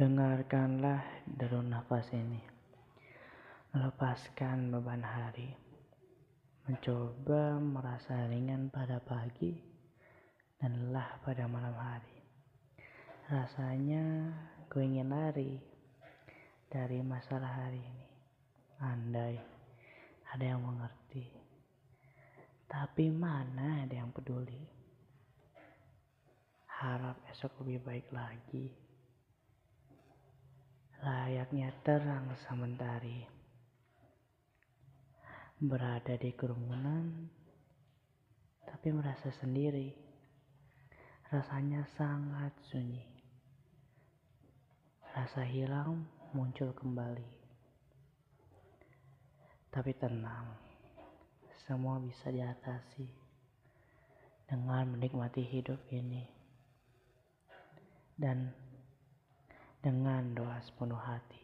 Dengarkanlah deru nafas ini. Melepaskan beban hari. Mencoba merasa ringan pada pagi dan lelah pada malam hari. Rasanya ku ingin lari dari masalah hari ini. Andai ada yang mengerti. Tapi mana ada yang peduli. Harap esok lebih baik lagi. Layaknya terang sementari. Berada di kerumunan, tapi merasa sendiri. Rasanya sangat sunyi. Rasa hilang muncul kembali. Tapi tenang, semua bisa diatasi dengan menikmati hidup ini dan dengan doa sepenuh hati.